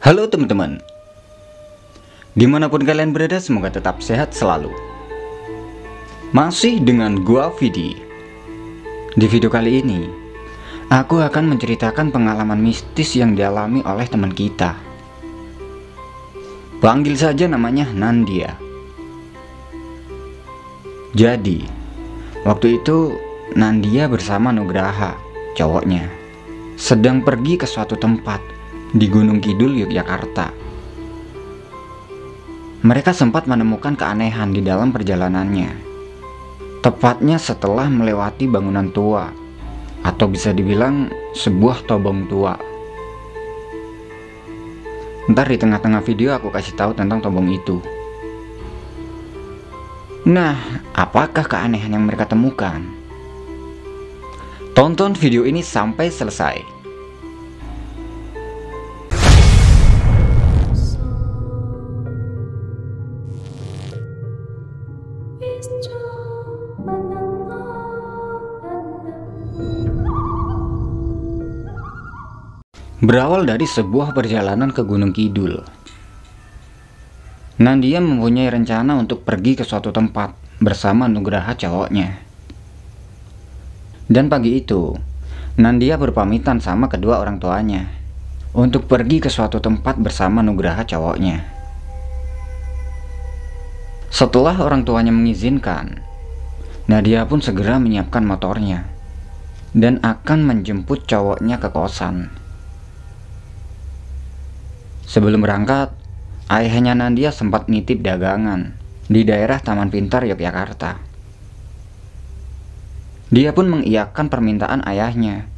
Halo teman-teman. Di mana pun kalian berada semoga tetap sehat selalu. Masih dengan gua Vidi. Di video kali ini Aku akan menceritakan pengalaman mistis yang dialami oleh teman kita. Panggil saja namanya Nandia. Jadi Waktu itu Nandia bersama Nugraha Cowoknya Sedang pergi ke suatu tempat di Gunung Kidul, Yogyakarta. Mereka sempat menemukan keanehan di dalam perjalanannya. Tepatnya setelah melewati bangunan tua, atau bisa dibilang sebuah tobong tua. Ntar di tengah-tengah video aku kasih tahu tentang tobong itu. Nah, apakah keanehan yang mereka temukan? Tonton video ini sampai selesai. Berawal dari sebuah perjalanan ke Gunung Kidul. Nandia mempunyai rencana untuk pergi ke suatu tempat bersama Nugraha cowoknya. Dan pagi itu, Nandia berpamitan sama kedua orang tuanya untuk pergi ke suatu tempat bersama Nugraha cowoknya. Setelah orang tuanya mengizinkan, Nadia pun segera menyiapkan motornya dan akan menjemput cowoknya ke kosan. Sebelum berangkat, ayahnya Nandia sempat nitip dagangan di daerah Taman Pintar Yogyakarta. Dia pun mengiyakan permintaan ayahnya,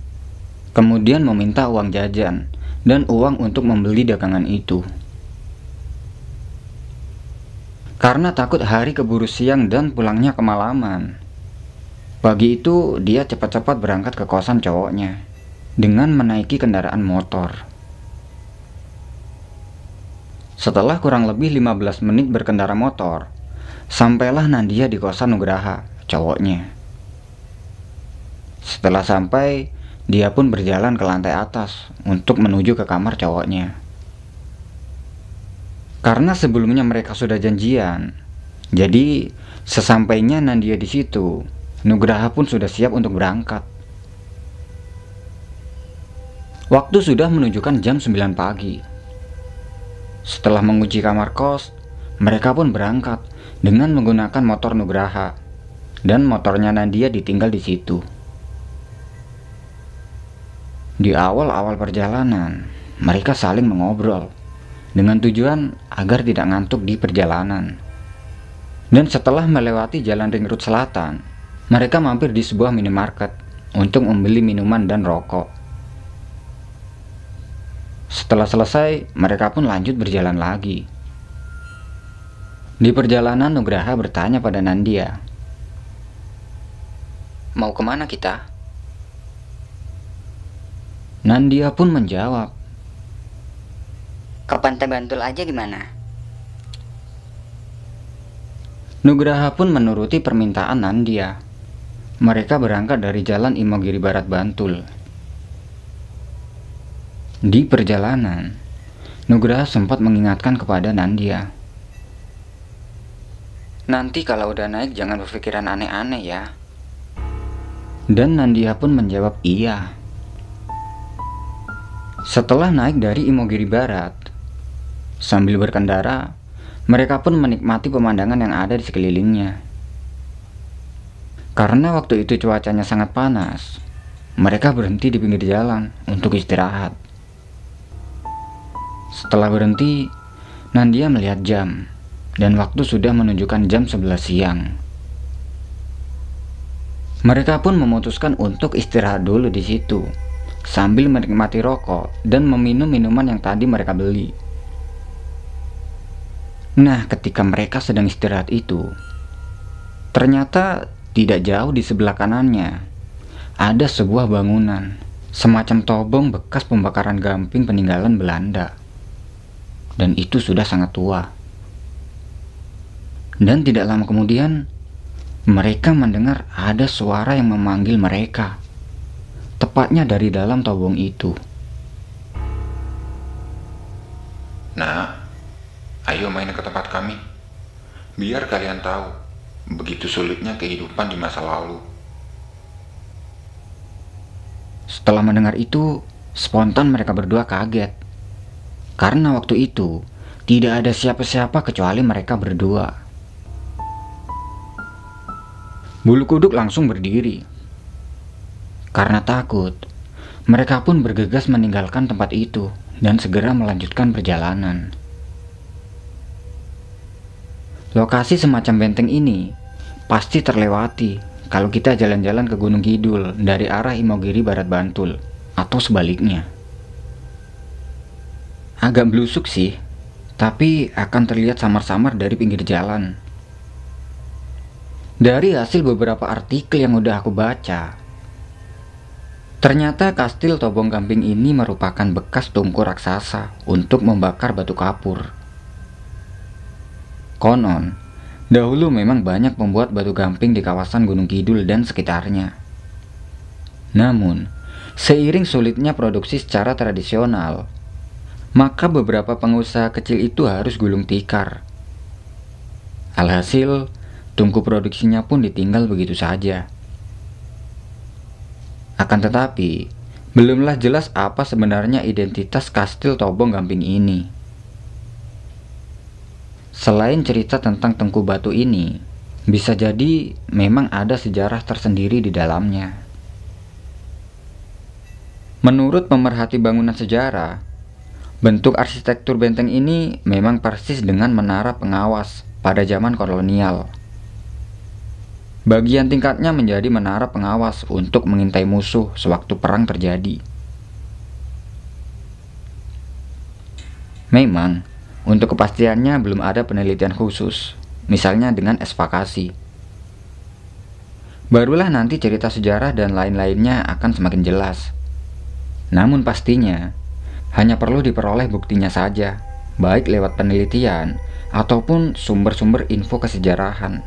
kemudian meminta uang jajan dan uang untuk membeli dagangan itu. Karena takut hari keburu siang dan pulangnya kemalaman. Pagi itu dia cepat-cepat berangkat ke kosan cowoknya dengan menaiki kendaraan motor. Setelah kurang lebih 15 menit berkendara motor, sampailah Nandia di kosan Nugraha, cowoknya. Setelah sampai, dia pun berjalan ke lantai atas untuk menuju ke kamar cowoknya. Karena sebelumnya mereka sudah janjian, jadi sesampainya Nandia di situ, Nugraha pun sudah siap untuk berangkat. Waktu sudah menunjukkan jam 9 pagi. Setelah menguji kamar kos, mereka pun berangkat dengan menggunakan motor Nugraha dan motornya Nadia ditinggal di situ. Di awal-awal perjalanan, mereka saling mengobrol dengan tujuan agar tidak ngantuk di perjalanan. Dan setelah melewati jalan ring road selatan, mereka mampir di sebuah minimarket untuk membeli minuman dan rokok. Setelah selesai, mereka pun lanjut berjalan lagi. Di perjalanan Nugraha bertanya pada Nandia. Mau ke mana kita? Nandia pun menjawab. Ke Pantai Bantul aja gimana? Nugraha pun menuruti permintaan Nandia. Mereka berangkat dari jalan Imogiri Barat Bantul. Di perjalanan, Nugraha sempat mengingatkan kepada Nandia. Nanti kalau udah naik jangan berpikiran aneh-aneh ya. Dan Nandia pun menjawab iya. Setelah naik dari Imogiri Barat, sambil berkendara, mereka pun menikmati pemandangan yang ada di sekelilingnya. Karena waktu itu cuacanya sangat panas, mereka berhenti di pinggir jalan untuk istirahat. Setelah berhenti, Nandia melihat jam dan waktu sudah menunjukkan jam 11 siang. Mereka pun memutuskan untuk istirahat dulu di situ sambil menikmati rokok dan meminum minuman yang tadi mereka beli. Nah, ketika mereka sedang istirahat itu, ternyata tidak jauh di sebelah kanannya ada sebuah bangunan, semacam tobong bekas pembakaran gamping peninggalan Belanda dan itu sudah sangat tua. Dan tidak lama kemudian, mereka mendengar ada suara yang memanggil mereka, tepatnya dari dalam tobong itu. Nah, ayo main ke tempat kami. Biar kalian tahu begitu sulitnya kehidupan di masa lalu. Setelah mendengar itu, spontan mereka berdua kaget. Karena waktu itu, tidak ada siapa-siapa kecuali mereka berdua. Bulu kuduk langsung berdiri. Karena takut, mereka pun bergegas meninggalkan tempat itu dan segera melanjutkan perjalanan. Lokasi semacam benteng ini pasti terlewati kalau kita jalan-jalan ke Gunung Kidul dari arah Imogiri Barat Bantul atau sebaliknya. Agak blusuk sih, tapi akan terlihat samar-samar dari pinggir jalan. Dari hasil beberapa artikel yang udah aku baca, ternyata kastil Tobong Gamping ini merupakan bekas tungku raksasa untuk membakar batu kapur. Konon, Dahulu memang banyak pembuat batu gamping di kawasan Gunung Kidul dan sekitarnya. Namun, seiring sulitnya produksi secara tradisional, maka beberapa pengusaha kecil itu harus gulung tikar. Alhasil, tungku produksinya pun ditinggal begitu saja. Akan tetapi, belumlah jelas apa sebenarnya identitas kastil Tobong Gamping ini. Selain cerita tentang Tengku Batu ini, bisa jadi memang ada sejarah tersendiri di dalamnya. Menurut pemerhati bangunan sejarah, bentuk arsitektur benteng ini memang persis dengan menara pengawas pada zaman kolonial. Bagian tingkatnya menjadi menara pengawas untuk mengintai musuh sewaktu perang terjadi. Memang, untuk kepastiannya belum ada penelitian khusus, misalnya dengan esvakasi. Barulah nanti cerita sejarah dan lain-lainnya akan semakin jelas. Namun pastinya, hanya perlu diperoleh buktinya saja, baik lewat penelitian ataupun sumber-sumber info kesejarahan.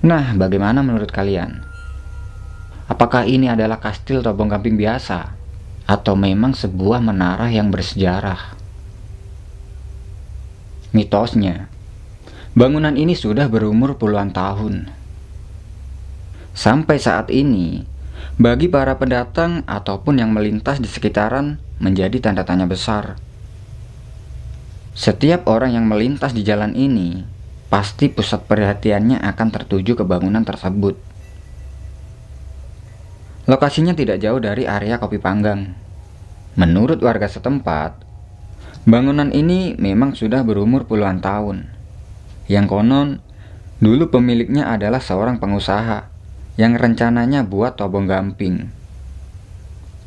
Nah, bagaimana menurut kalian? Apakah ini adalah kastil Tobong Gamping biasa? atau memang sebuah menara yang bersejarah. Mitosnya, bangunan ini sudah berumur puluhan tahun. Sampai saat ini, bagi para pendatang ataupun yang melintas di sekitaran menjadi tanda tanya besar. Setiap orang yang melintas di jalan ini pasti pusat perhatiannya akan tertuju ke bangunan tersebut. Lokasinya tidak jauh dari area kopi panggang. Menurut warga setempat, bangunan ini memang sudah berumur puluhan tahun. Yang konon, dulu pemiliknya adalah seorang pengusaha yang rencananya buat tobong gamping.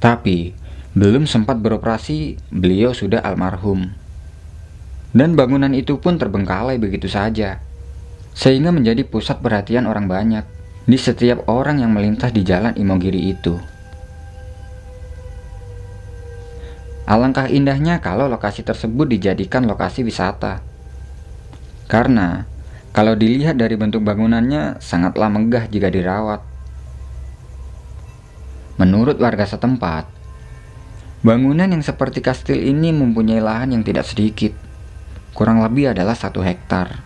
Tapi, belum sempat beroperasi, beliau sudah almarhum. Dan bangunan itu pun terbengkalai begitu saja, sehingga menjadi pusat perhatian orang banyak di setiap orang yang melintas di jalan Imogiri itu. Alangkah indahnya kalau lokasi tersebut dijadikan lokasi wisata. Karena kalau dilihat dari bentuk bangunannya sangatlah megah jika dirawat. Menurut warga setempat, bangunan yang seperti kastil ini mempunyai lahan yang tidak sedikit, kurang lebih adalah satu hektar.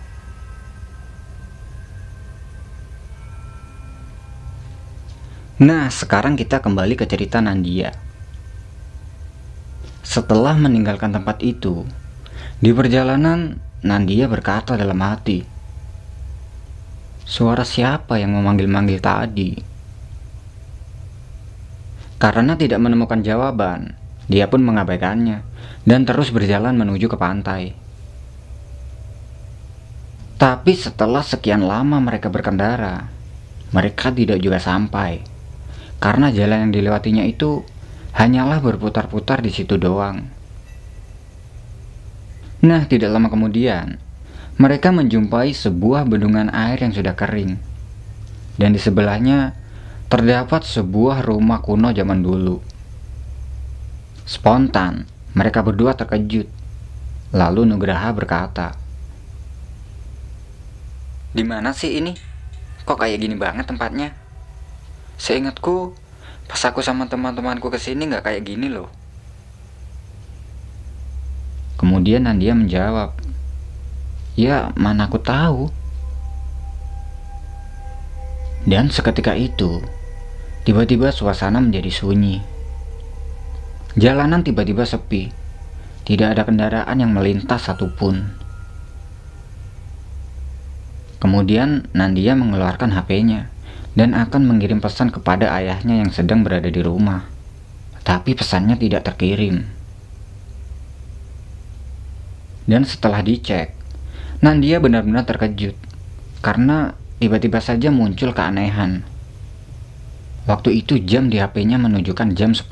Nah, sekarang kita kembali ke cerita Nandia. Setelah meninggalkan tempat itu, di perjalanan Nandia berkata dalam hati, Suara siapa yang memanggil-manggil tadi? Karena tidak menemukan jawaban, dia pun mengabaikannya dan terus berjalan menuju ke pantai. Tapi setelah sekian lama mereka berkendara, mereka tidak juga sampai karena jalan yang dilewatinya itu hanyalah berputar-putar di situ doang. Nah, tidak lama kemudian, mereka menjumpai sebuah bendungan air yang sudah kering. Dan di sebelahnya terdapat sebuah rumah kuno zaman dulu. Spontan, mereka berdua terkejut. Lalu Nugraha berkata, "Di mana sih ini? Kok kayak gini banget tempatnya?" Seingatku, pas aku sama teman-temanku ke sini nggak kayak gini loh. Kemudian Nandia menjawab, Ya, mana aku tahu. Dan seketika itu, tiba-tiba suasana menjadi sunyi. Jalanan tiba-tiba sepi. Tidak ada kendaraan yang melintas satupun. Kemudian Nandia mengeluarkan HP-nya dan akan mengirim pesan kepada ayahnya yang sedang berada di rumah. Tapi pesannya tidak terkirim. Dan setelah dicek, Nandia benar-benar terkejut karena tiba-tiba saja muncul keanehan. Waktu itu jam di HP-nya menunjukkan jam 10.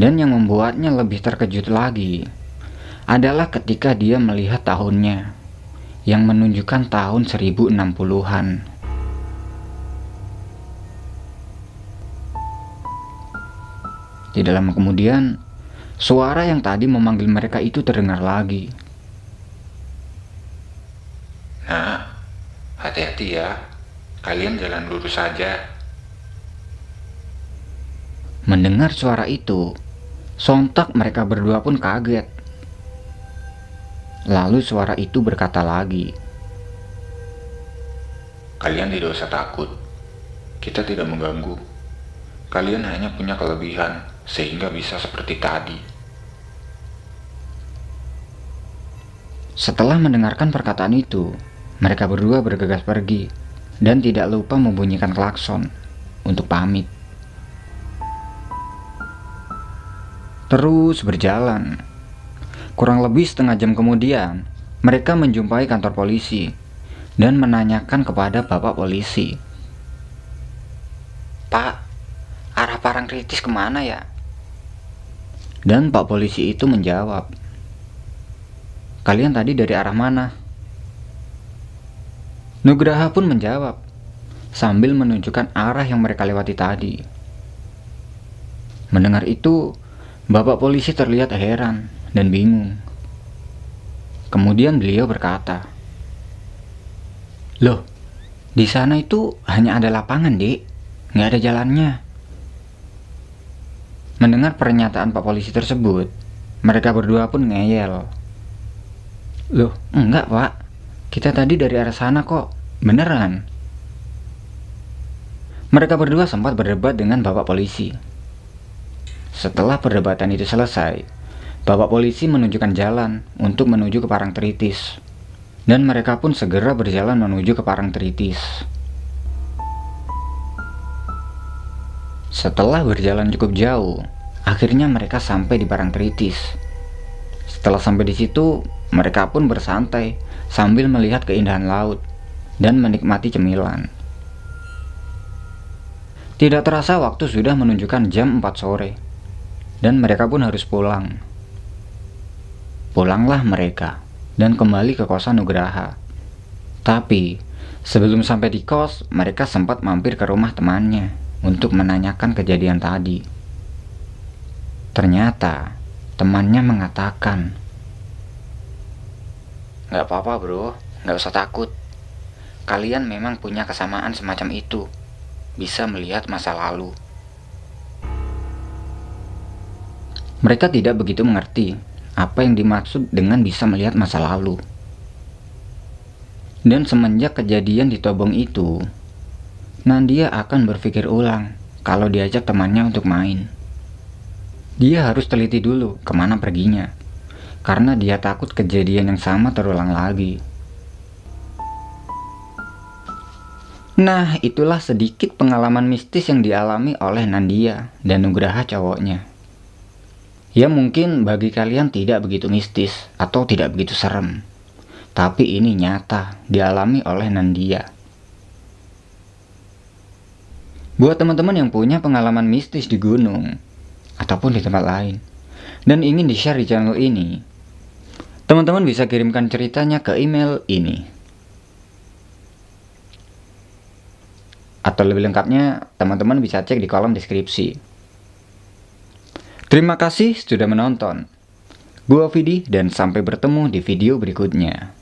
Dan yang membuatnya lebih terkejut lagi adalah ketika dia melihat tahunnya yang menunjukkan tahun 1060-an. Tidak lama kemudian, suara yang tadi memanggil mereka itu terdengar lagi. Nah, hati-hati ya. Kalian jalan lurus saja. Mendengar suara itu, sontak mereka berdua pun kaget. Lalu suara itu berkata lagi, Kalian tidak usah takut. Kita tidak mengganggu. Kalian hanya punya kelebihan sehingga bisa seperti tadi. Setelah mendengarkan perkataan itu, mereka berdua bergegas pergi dan tidak lupa membunyikan klakson untuk pamit. Terus berjalan. Kurang lebih setengah jam kemudian, mereka menjumpai kantor polisi dan menanyakan kepada bapak polisi. Pak, arah parang kritis ke mana ya? Dan pak polisi itu menjawab, Kalian tadi dari arah mana? Nugraha pun menjawab, sambil menunjukkan arah yang mereka lewati tadi. Mendengar itu, bapak polisi terlihat heran dan bingung. Kemudian beliau berkata, Loh, di sana itu hanya ada lapangan, dek. Nggak ada jalannya. Mendengar pernyataan pak polisi tersebut, mereka berdua pun ngeyel. Loh, enggak pak. Kita tadi dari arah sana kok. Beneran? Mereka berdua sempat berdebat dengan bapak polisi. Setelah perdebatan itu selesai, bapak polisi menunjukkan jalan untuk menuju ke Parangtritis. Dan mereka pun segera berjalan menuju ke Parangtritis. Setelah berjalan cukup jauh, akhirnya mereka sampai di Parangtritis. Setelah sampai di situ, mereka pun bersantai sambil melihat keindahan laut dan menikmati cemilan. Tidak terasa waktu sudah menunjukkan jam 4 sore dan mereka pun harus pulang. Pulanglah mereka dan kembali ke kosan Nugraha. Tapi sebelum sampai di kos, mereka sempat mampir ke rumah temannya untuk menanyakan kejadian tadi. Ternyata temannya mengatakan Gak apa-apa bro, gak usah takut. Kalian memang punya kesamaan semacam itu. Bisa melihat masa lalu. Mereka tidak begitu mengerti apa yang dimaksud dengan bisa melihat masa lalu. Dan semenjak kejadian di Tobong itu, Nandia akan berpikir ulang kalau diajak temannya untuk main. Dia harus teliti dulu ke mana perginya karena dia takut kejadian yang sama terulang lagi. Nah, itulah sedikit pengalaman mistis yang dialami oleh Nandia dan Nugraha cowoknya. Ya mungkin bagi kalian tidak begitu mistis atau tidak begitu serem. Tapi ini nyata dialami oleh Nandia. Buat teman-teman yang punya pengalaman mistis di gunung ataupun di tempat lain dan ingin di-share di channel ini, Teman-teman bisa kirimkan ceritanya ke email ini. Atau lebih lengkapnya, teman-teman bisa cek di kolom deskripsi. Terima kasih sudah menonton. Gua Vidi dan sampai bertemu di video berikutnya.